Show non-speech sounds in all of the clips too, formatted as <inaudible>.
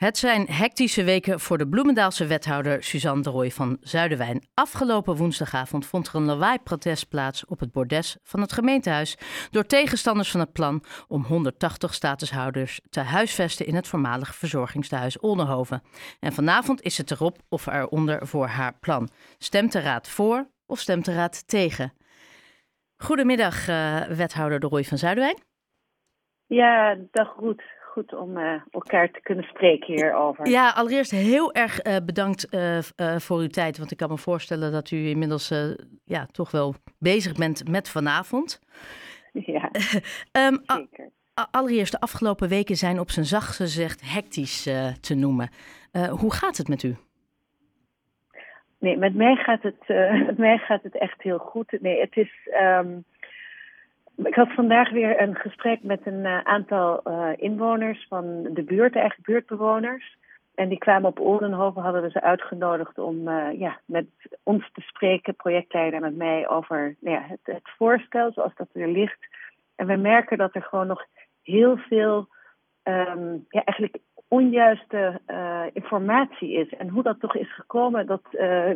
Het zijn hectische weken voor de Bloemendaalse wethouder Suzanne de Rooij van Zuiderwijn. Afgelopen woensdagavond vond er een lawaai-protest plaats op het bordes van het gemeentehuis door tegenstanders van het plan om 180 statushouders te huisvesten in het voormalige verzorgingstehuis Oldenhoven. En vanavond is het erop of eronder voor haar plan. Stemt de raad voor of stemt de raad tegen? Goedemiddag, uh, wethouder de Rooij van Zuiderwijn. Ja, dag goed goed om uh, elkaar te kunnen spreken hierover. Ja, allereerst heel erg uh, bedankt uh, voor uw tijd. Want ik kan me voorstellen dat u inmiddels ja, toch wel bezig bent met vanavond. <laughs> Ja, <laughs> um, zeker. Allereerst, de afgelopen weken zijn op zijn zacht gezegd hectisch te noemen. hoe gaat het met u? Nee, met mij gaat het, <laughs> met mij gaat het echt heel goed. Nee, het is. Um, ik had vandaag weer een gesprek met een uh, aantal uh, inwoners van de buurt, eigenlijk buurtbewoners. En die kwamen op Oldenhoven, hadden we ze uitgenodigd om uh, ja, met ons te spreken, projectleider met mij, over nou ja, het, het, voorstel zoals dat er ligt. En we merken dat er gewoon nog heel veel um, ja, eigenlijk onjuiste informatie is. En hoe dat toch is gekomen, dat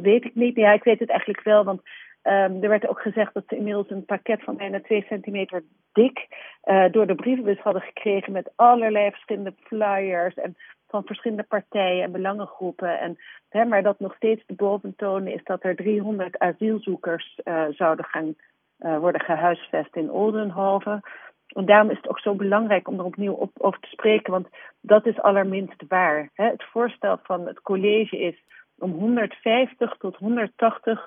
weet ik niet. Ja, ik weet het eigenlijk wel, want Um, er werd ook gezegd dat ze inmiddels een pakket van bijna 2 centimeter dik uh, door de brievenbus hadden gekregen met allerlei verschillende flyers en van verschillende partijen en belangengroepen. En, hè, maar dat nog steeds de boventoon is dat er 300 asielzoekers uh, zouden gaan uh, worden gehuisvest in Oldenhoven. En daarom is het ook zo belangrijk om er opnieuw op, over te spreken, want dat is allerminst waar. Hè. Het voorstel van het college is om 150 tot 180 uh,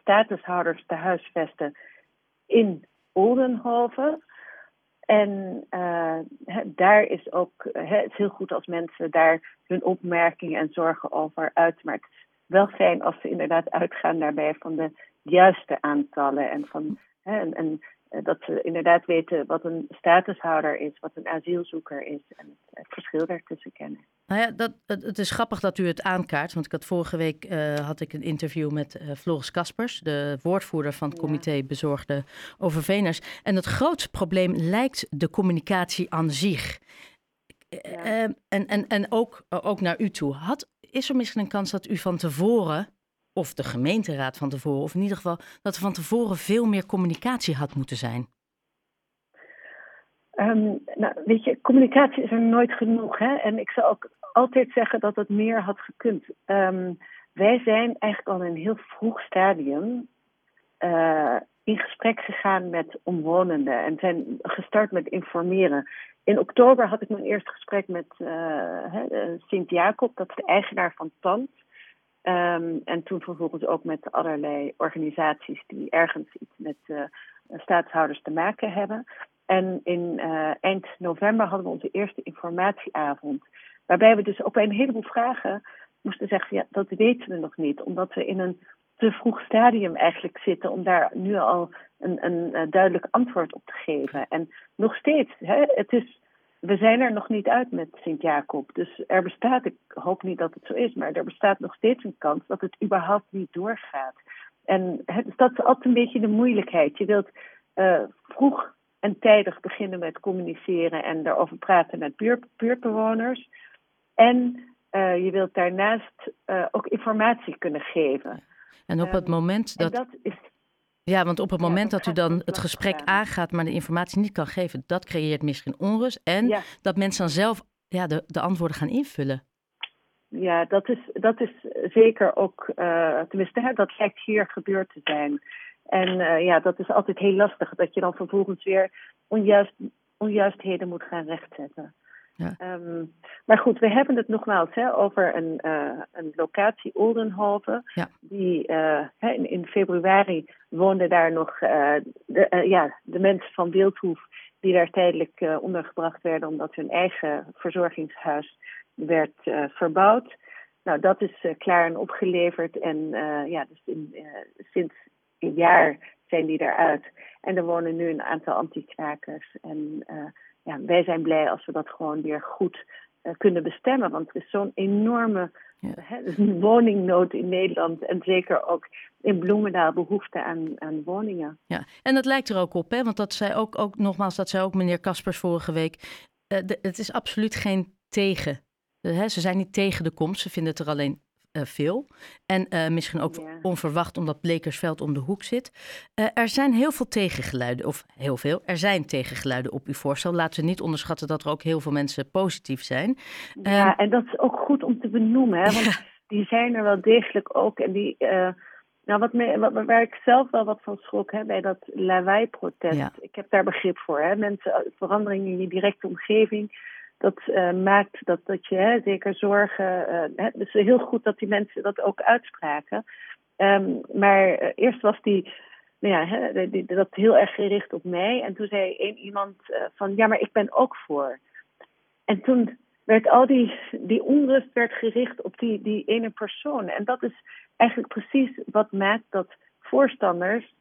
statushouders te huisvesten in Oldenhoven. En uh, daar is ook, het is heel goed als mensen daar hun opmerkingen en zorgen over uit. Maar het is wel fijn als ze inderdaad uitgaan daarbij van de juiste aantallen en van en, eh, dat ze inderdaad weten wat een statushouder is, wat een asielzoeker is en het, verschil daartussen kennen. Nou ja, dat, het, is grappig dat u het aankaart, want ik had vorige week uh, had ik een interview met uh, Floris Kaspers, de woordvoerder van het comité ja. Bezorgde Overveners. En het grootste probleem lijkt de communicatie aan zich. Ja. Uh, en en, en ook, ook naar u toe. Had, is er misschien een kans dat u van tevoren of de gemeenteraad van tevoren, of in ieder geval dat er van tevoren veel meer communicatie had moeten zijn? Um, nou, weet je, communicatie is er nooit genoeg. Hè? En ik zou ook altijd zeggen dat het meer had gekund. Um, wij zijn eigenlijk al in een heel vroeg stadium uh, in gesprek gegaan met omwonenden en zijn gestart met informeren. In oktober had ik mijn eerste gesprek met uh, Sint-Jacob, dat is de eigenaar van Pand. Um, en toen vervolgens ook met allerlei organisaties die ergens iets met uh, staatshouders te maken hebben. En in uh, eind november hadden we onze eerste informatieavond. Waarbij we dus ook bij een heleboel vragen moesten zeggen: ja, dat weten we nog niet. Omdat we in een te vroeg stadium eigenlijk zitten om daar nu al een, een, een duidelijk antwoord op te geven. En nog steeds, hè, het is we zijn er nog niet uit met Sint-Jacob. Dus er bestaat, ik hoop niet dat het zo is, maar er bestaat nog steeds een kans dat het überhaupt niet doorgaat. En het, dat is altijd een beetje de moeilijkheid. Je wilt uh, vroeg en tijdig beginnen met communiceren en daarover praten met buurt, buurtbewoners. En uh, je wilt daarnaast uh, ook informatie kunnen geven. En op het moment dat. dat is ja, want op het moment ja, dat, dat u dan het gesprek aangaat, maar de informatie niet kan geven, dat creëert misschien onrust. En ja. dat mensen dan zelf ja, de, de antwoorden gaan invullen. Ja, dat is, dat is zeker ook, uh, tenminste, hè, dat lijkt hier gebeurd te zijn. En uh, ja, dat is altijd heel lastig, dat je dan vervolgens weer onjuist, onjuistheden moet gaan rechtzetten. Ja. Um, maar goed, we hebben het nogmaals hè, over een, uh, een locatie Oldenhoven. Ja. Die uh, hè, in, in, februari woonden daar nog uh, de, ja, de mensen van Wildhoef die daar tijdelijk ondergebracht werden omdat hun eigen verzorgingshuis werd verbouwd. Nou, dat is klaar en opgeleverd en ja, dus in, sinds een jaar zijn die daaruit. En er wonen nu een aantal antiquakers en ja, wij zijn blij als we dat gewoon weer goed uh, kunnen bestemmen. Want er is zo'n enorme ja. <laughs> woningnood in Nederland. En zeker ook in Bloemendaal behoefte aan, aan woningen. Ja, en dat lijkt er ook op, hè? Want dat zei ook, ook nogmaals, dat zei ook meneer Kaspers vorige week. Uh, de, het is absoluut geen tegen hè, ze zijn niet tegen de komst, ze vinden het er alleen veel. En uh, misschien ook Ja. onverwacht omdat Blekersveld om de hoek zit. Uh, er zijn heel veel tegengeluiden, of heel veel, er zijn tegengeluiden op uw voorstel. Laten we niet onderschatten dat er ook heel veel mensen positief zijn. Ja, en dat is ook goed om te benoemen, hè, want <laughs> die zijn er wel degelijk ook. En die, nou, wat me, wat, waar ik zelf wel wat van schrok hè, bij dat lawaai-protest. Ja. Ik heb daar begrip voor. Hè. Mensen, verandering in je directe omgeving, dat uh, maakt dat, dat je hè, zeker zorgen. Uh, hè, dus heel goed dat die mensen dat ook uitspraken. Um, maar uh, eerst was die. Nou ja, hè, dat heel erg gericht op mij. En toen zei één iemand van ja, maar ik ben ook voor. En toen werd al die, die onrust werd gericht op die, die ene persoon. En dat is eigenlijk precies wat maakt dat voorstanders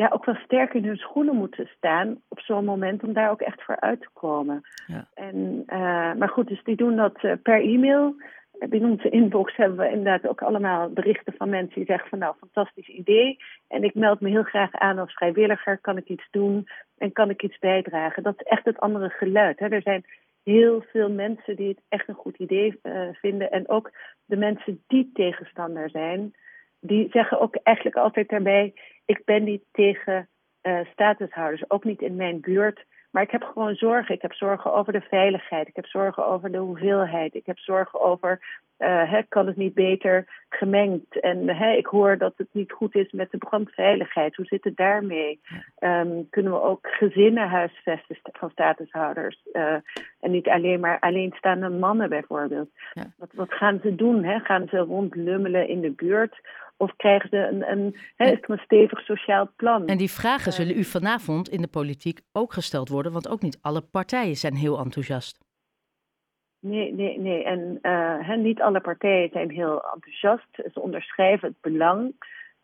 ja, ook wel sterk in hun schoenen moeten staan op zo'n moment om daar ook echt voor uit te komen. Ja. En, uh, maar goed, dus die doen dat uh, per e-mail. In onze inbox hebben we inderdaad ook allemaal berichten van mensen die zeggen van nou, fantastisch idee. En ik meld me heel graag aan als vrijwilliger. Kan ik iets doen en kan ik iets bijdragen? Dat is echt het andere geluid. Hè? Er zijn heel veel mensen die het echt een goed idee uh, vinden. En ook de mensen die tegenstander zijn, die zeggen ook eigenlijk altijd daarbij: ik ben niet tegen uh, statushouders, ook niet in mijn buurt. Maar ik heb gewoon zorgen. Ik heb zorgen over de veiligheid. Ik heb zorgen over de hoeveelheid. Ik heb zorgen over, uh, hè, kan het niet beter gemengd? En hè, ik hoor dat het niet goed is met de brandveiligheid. Hoe zit het daarmee? Um, kunnen we ook gezinnen huisvesten van statushouders? Uh, en niet alleen maar alleenstaande mannen bijvoorbeeld. Ja. Wat, wat gaan ze doen? Hè? Gaan ze rondlummelen in de buurt? Of krijgen ze een, een, is er een stevig sociaal plan? En die vragen zullen u vanavond in de politiek ook gesteld worden, want ook niet alle partijen zijn heel enthousiast. Nee, nee, nee. En uh, hè, niet alle partijen zijn heel enthousiast. Ze onderschrijven het belang.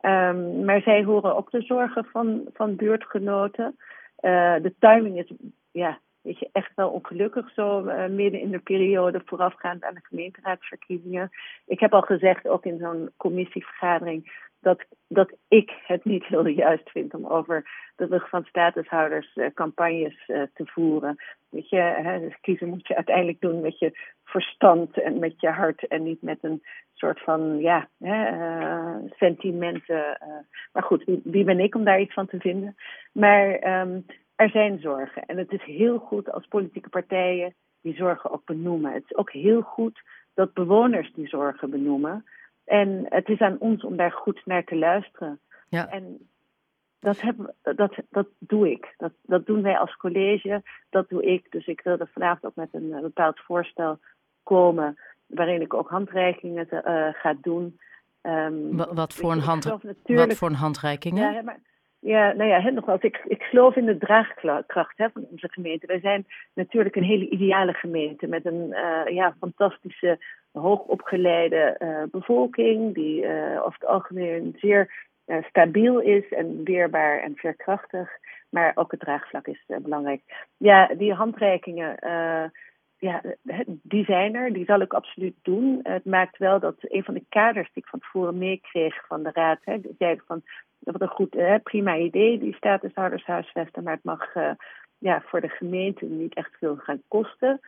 Um, maar zij horen ook de zorgen van, van buurtgenoten. Uh, de timing is ja, weet je, echt wel ongelukkig zo uh, midden in de periode voorafgaand aan de gemeenteraadsverkiezingen. Ik heb al gezegd, ook in zo'n commissievergadering, dat, dat ik het niet <laughs> heel juist vind om over de rug van statushouders uh, campagnes uh, te voeren. Weet je, hè, dus kiezen moet je uiteindelijk doen met je verstand en met je hart en niet met een soort van ja, hè, sentimenten. maar goed, wie, ben ik om daar iets van te vinden? Maar um, er zijn zorgen. En het is heel goed als politieke partijen die zorgen ook benoemen. Het is ook heel goed dat bewoners die zorgen benoemen. En het is aan ons om daar goed naar te luisteren. Ja. En dat, heb, dat, dat doe ik. Dat, dat doen wij als college. Dat doe ik. Dus ik wilde vanavond ook met een bepaald voorstel komen. waarin ik ook handreikingen uh, ga doen. Um, wat, wat, voor een hand, wat voor een handreikingen? Ja, maar, ja, nou ja, nogmaals, ik, ik geloof in de draagkracht hè, van onze gemeente. Wij zijn natuurlijk een hele ideale gemeente met een uh, ja, fantastische, hoogopgeleide uh, bevolking, die uh, over het algemeen zeer stabiel is en weerbaar en veerkrachtig. Maar ook het draagvlak is belangrijk. Ja, die handreikingen, ja, die zijn er, die zal ik absoluut doen. Het maakt wel dat een van de kaders die ik van tevoren meekreeg van de raad, hè, van wat een goed, hè, prima idee, die statushouders huisvesten, maar het mag uh, ja, voor de gemeente niet echt veel gaan kosten.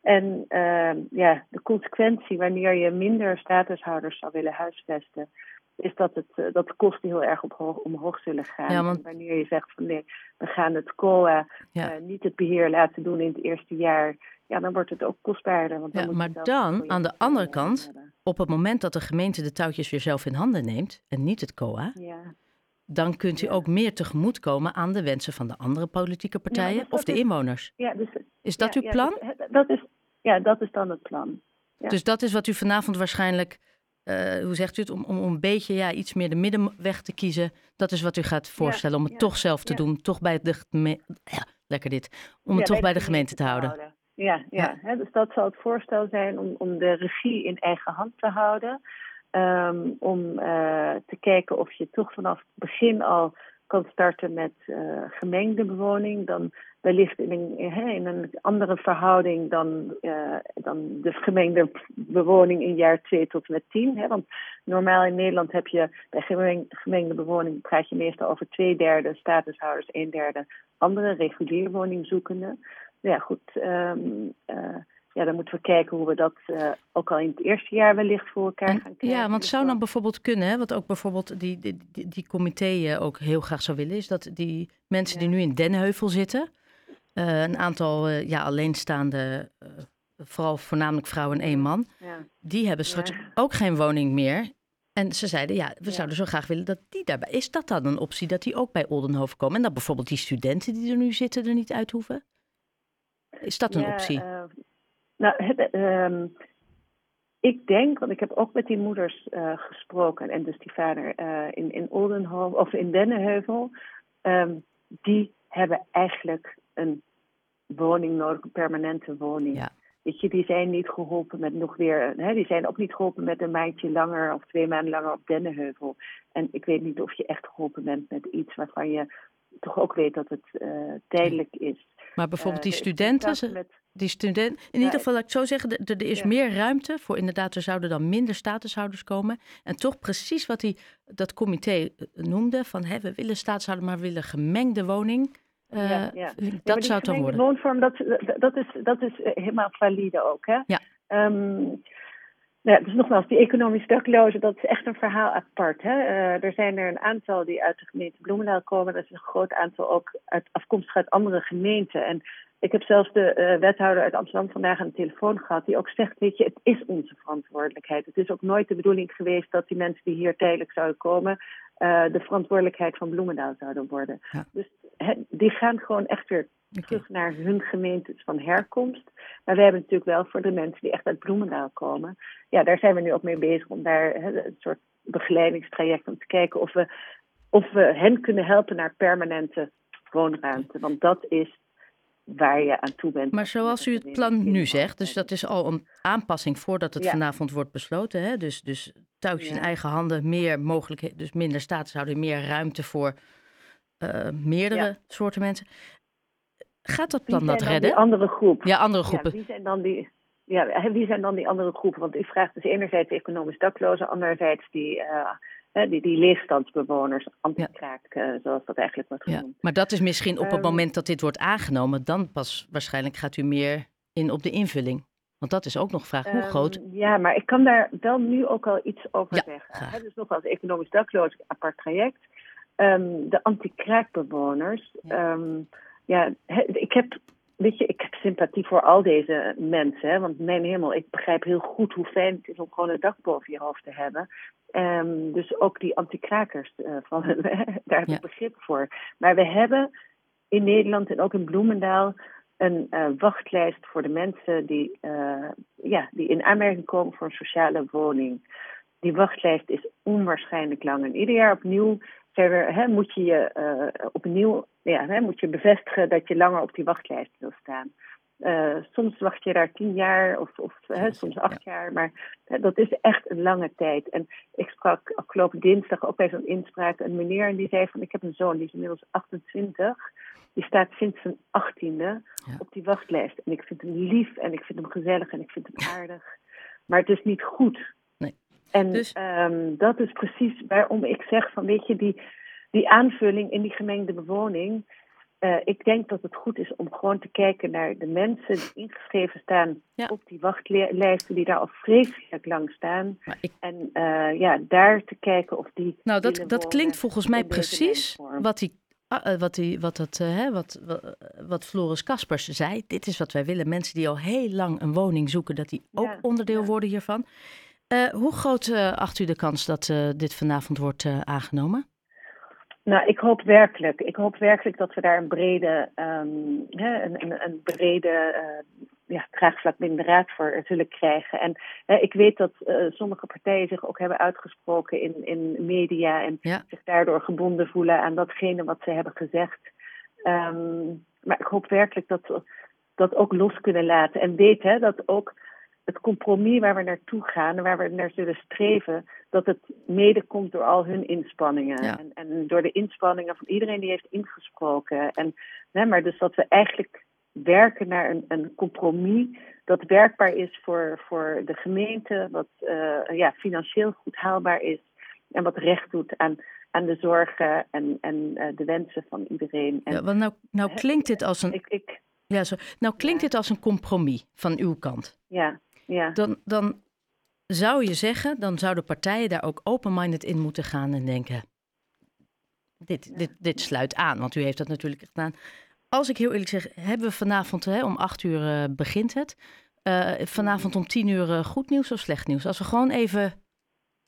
En uh, ja, de consequentie wanneer je minder statushouders zou willen huisvesten, is dat, het, uh, dat de kosten heel erg op, omhoog zullen gaan. Ja, want... wanneer je zegt van nee, we gaan het COA ja. niet het beheer laten doen in het eerste jaar, ja, dan wordt het ook kostbaarder. Want dan ja, moet maar dan, aan de andere kant, op het moment dat de gemeente de touwtjes weer zelf in handen neemt en niet het COA, ja. Dan kunt u ook meer tegemoetkomen aan de wensen van de andere politieke partijen dus of de is- inwoners. Ja, dus, Is dat ja, uw plan? dus dat is, ja, dat is dan het plan. ja. Dus dat is wat u vanavond waarschijnlijk, eh, hoe zegt u het, om, om een beetje ja, iets meer de middenweg te kiezen. Dat is wat u gaat voorstellen, om het toch zelf te doen, toch bij de lekker dit, om het toch bij de gemeente te houden. Ja, ja. Ja. Hè, dus dat zal het voorstel zijn om, om de regie in eigen hand te houden. Ehm, om eh, te kijken of je toch vanaf het begin al kan starten met eh, gemengde bewoning. Dan wellicht in een, in een andere verhouding dan, eh, dan de gemengde bewoning in jaar 2 tot en met 10. Hè? Want normaal in Nederland heb je bij gemeng- gemengde bewoning praat je meestal over twee derde statushouders, een derde andere reguliere woningzoekenden. Ja, goed. ehm, eh, ja, dan moeten we kijken hoe we dat uh, ook al in het eerste jaar wellicht voor elkaar gaan krijgen. Ja, want het zou dan bijvoorbeeld kunnen, hè, wat ook bijvoorbeeld die, die, die, die comité ook heel graag zou willen, is dat die mensen die nu in Dennenheuvel zitten, uh, een aantal uh, ja, alleenstaande, vooral voornamelijk vrouwen en één man, ja. die hebben straks ja. ook geen woning meer. En ze zeiden, ja, we zouden zo graag willen dat die daarbij... Is dat dan een optie, dat die ook bij Oldenhoven komen? En dat bijvoorbeeld die studenten die er nu zitten er niet uit hoeven? Is dat een optie? Nou, het, uh, ik denk, want ik heb ook met die moeders uh, gesproken... en dus die vader uh, in, in of in Dennenheuvel... Um, die hebben eigenlijk een woning nodig, een permanente woning. Ja. Weet je, die zijn niet geholpen met nog weer. Hè, die zijn ook niet geholpen met een maandje langer of twee maanden langer op Dennenheuvel. En ik weet niet of je echt geholpen bent met iets waarvan je toch ook weet dat het uh, tijdelijk is. Maar bijvoorbeeld die studenten. Met, die student, in ieder geval, laat ik zo zeggen, er, is meer ruimte voor inderdaad, er zouden dan minder statushouders komen. En toch precies wat die, dat comité eh, noemde, van hè, we willen statushouders, maar we willen gemengde woning. Uh, ja, ja. Dat ja, zou het dan worden. woonvorm, dat, dat, is, dat is helemaal valide ook. Hè? Ja. Um, ja, dus nogmaals, die economisch daklozen, dat is echt een verhaal apart. Hè? Uh, er zijn er een aantal die uit de gemeente Bloemendaal komen. Dat is een groot aantal ook uit, afkomstig uit andere gemeenten. En ik heb zelfs de uh, wethouder uit Amsterdam vandaag aan de telefoon gehad, die ook zegt, weet je, het is onze verantwoordelijkheid. Het is ook nooit de bedoeling geweest dat die mensen die hier tijdelijk zouden komen, uh, de verantwoordelijkheid van Bloemendaal zouden worden. Ja. Dus he, die gaan gewoon echt weer. Terug naar hun gemeentes van herkomst. Maar we hebben natuurlijk wel voor de mensen die echt uit Bloemendaal komen, ja, daar zijn we nu ook mee bezig om daar een soort begeleidingstraject om te kijken of we, of we hen kunnen helpen naar permanente woonruimte. Want dat is waar je aan toe bent. Maar zoals u het plan nu zegt, dus dat is al een aanpassing voordat het ja. vanavond wordt besloten. Hè? Dus, dus touwtjes ja. in eigen handen, meer mogelijkheden, dus minder statushouding, meer ruimte voor uh, meerdere ja. soorten mensen. Gaat dat plan dat redden? Die andere groep. Ja, andere groepen. wie zijn dan die, ja, wie zijn dan die andere groepen? Want u vraagt dus enerzijds economisch daklozen, anderzijds die, uh, die, die leegstandsbewoners, antikraak, ja. uh, zoals dat eigenlijk wordt genoemd. Ja, maar dat is misschien op het um, moment dat dit wordt aangenomen, dan pas waarschijnlijk gaat u meer in op de invulling. Want dat is ook nog vraag, hoe um, groot? Ja, maar ik kan daar wel nu ook al iets over ja, zeggen. He, dus nog als economisch dakloos apart traject. Um, de anti-kraakbewoners. Ja. Ja, ik heb weet je, ik heb sympathie voor al deze mensen. Hè, want mijn hemel, ik begrijp heel goed hoe fijn het is om gewoon een dak boven je hoofd te hebben. Um, dus ook die anti-krakers, uh, van, <laughs> daar heb ik ja. begrip voor. Maar we hebben in Nederland en ook in Bloemendaal een uh, wachtlijst voor de mensen die, uh, ja, die in aanmerking komen voor een sociale woning. Die wachtlijst is onwaarschijnlijk lang. En ieder jaar opnieuw verder, hè, moet je je uh, opnieuw ja, hè, moet je bevestigen dat je langer op die wachtlijst wil staan. Uh, soms wacht je daar tien jaar of, of hè, soms acht ja. jaar, maar hè, dat is echt een lange tijd. En ik sprak afgelopen dinsdag ook bij zo'n inspraak een meneer en die zei van ik heb een zoon, die is inmiddels 28. Die staat sinds zijn achttiende ja. op die wachtlijst. En ik vind hem lief en ik vind hem gezellig en ik vind hem aardig. Maar het is niet goed. En dus... um, dat is precies waarom ik zeg van weet je, die, die aanvulling in die gemengde bewoning. Uh, ik denk dat het goed is om gewoon te kijken naar de mensen die ingeschreven staan ja. op die wachtlijsten, die daar al vreselijk lang staan. Ik... En uh, ja, daar te kijken of die. Nou, dat, dat klinkt volgens mij precies wat die uh, wat, die, wat, dat, uh, wat, wat, wat Floris Kaspers zei. Dit is wat wij willen. Mensen die al heel lang een woning zoeken, dat die ook ja, onderdeel ja. worden hiervan. Uh, hoe groot acht u de kans dat dit vanavond wordt aangenomen? Nou, ik hoop werkelijk. Ik hoop werkelijk dat we daar een brede, um, hè, een, een, een, brede ja, draagvlak binnen de raad voor zullen krijgen. En uh, ik weet dat uh, sommige partijen zich ook hebben uitgesproken in, in media en ja. zich daardoor gebonden voelen aan datgene wat ze hebben gezegd. Um, maar ik hoop werkelijk dat we dat ook los kunnen laten. En weet hè, dat ook het compromis waar we naartoe gaan en waar we naar zullen streven, dat het mede komt door al hun inspanningen. Ja. En, en, door de inspanningen van iedereen die heeft ingesproken. En, maar dus dat we eigenlijk werken naar een, een compromis dat werkbaar is voor, voor de gemeente, wat uh, ja, financieel goed haalbaar is en wat recht doet aan, aan de zorgen en, en uh, de wensen van iedereen. En, ja, want nou, nou klinkt dit als een. Ik, ik, Ja, zo. Nou klinkt dit als een compromis van uw kant. Ja, ja. Dan, dan zou je zeggen, dan zouden partijen daar ook open-minded in moeten gaan en denken: dit, dit, dit sluit aan, want u heeft dat natuurlijk gedaan. Als ik heel eerlijk zeg, hebben we vanavond hè, om acht uur uh, begint het. Uh, vanavond om tien uur uh, goed nieuws of slecht nieuws? Als we gewoon even,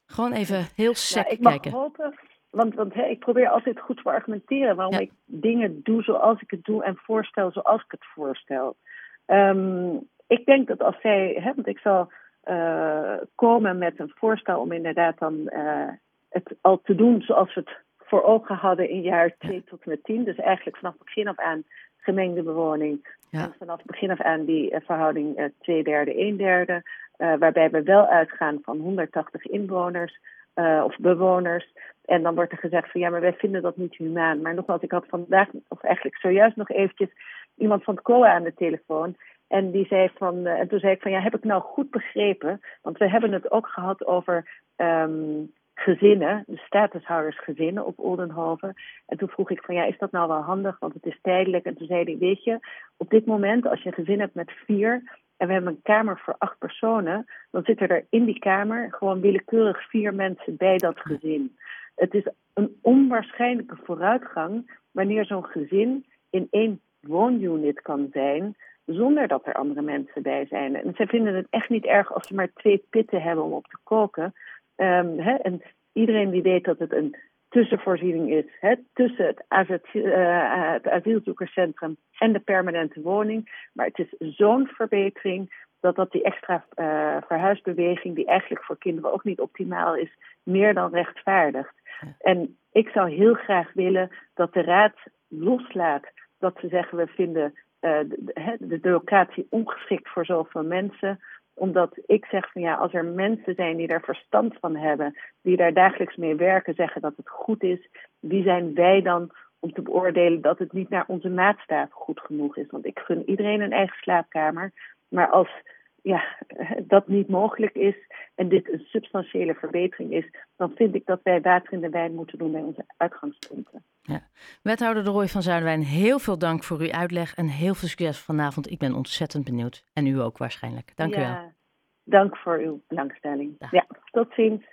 gewoon even heel sec ja, ik mag kijken. Hopen, want, want hè, ik probeer altijd goed te argumenteren waarom Ja. ik dingen doe zoals ik het doe en voorstel zoals ik het voorstel. Ehm, ik denk dat als zij, hè, want ik zal eh, komen met een voorstel om inderdaad dan eh, het al te doen zoals we het voor ogen hadden in jaar 2 tot en met 10. Dus eigenlijk vanaf het begin af aan gemengde bewoning. Ja. En vanaf het begin af aan die eh, verhouding eh, 2 derde, 1 derde. waarbij we wel uitgaan van 180 inwoners of bewoners. En dan wordt er gezegd van ja, maar wij vinden dat niet humaan. Maar nogmaals, ik had vandaag, of eigenlijk zojuist nog eventjes iemand van het COA aan de telefoon. En die zei van, eh, en toen zei ik van ja, heb ik nou goed begrepen? Want we hebben het ook gehad over ehm, gezinnen, de statushoudersgezinnen op Oldenhoven. En toen vroeg ik van ja, is dat nou wel handig? Want het is tijdelijk. En toen zei hij, weet je, op dit moment als je een gezin hebt met vier en we hebben een kamer voor acht personen, dan zitten er in die kamer gewoon willekeurig vier mensen bij dat gezin. Het is een onwaarschijnlijke vooruitgang wanneer zo'n gezin in één woonunit kan zijn zonder dat er andere mensen bij zijn. En ze vinden het echt niet erg als ze maar twee pitten hebben om op te koken. Ehm, hè, en iedereen die weet dat het een tussenvoorziening is hè, tussen het, asiel, uh, het asielzoekerscentrum en de permanente woning. Maar het is zo'n verbetering dat dat die extra uh, verhuisbeweging, die eigenlijk voor kinderen ook niet optimaal is, meer dan rechtvaardigt. En ik zou heel graag willen dat de Raad loslaat dat ze zeggen we vinden de, de, de locatie ongeschikt voor zoveel mensen omdat ik zeg van ja, als er mensen zijn die daar verstand van hebben, die daar dagelijks mee werken, zeggen dat het goed is, wie zijn wij dan om te beoordelen dat het niet naar onze maatstaven goed genoeg is? Want ik gun iedereen een eigen slaapkamer, maar als ja, <laughs> dat niet mogelijk is en dit een substantiële verbetering is, dan vind ik dat wij water in de wijn moeten doen bij onze uitgangspunten. Ja. Wethouder de Roy van Zuiderwijn, heel veel dank voor uw uitleg en heel veel succes vanavond. Ik ben ontzettend benieuwd. En u ook waarschijnlijk. Dank ja, u wel. Dank voor uw belangstelling. Dag. Ja, tot ziens.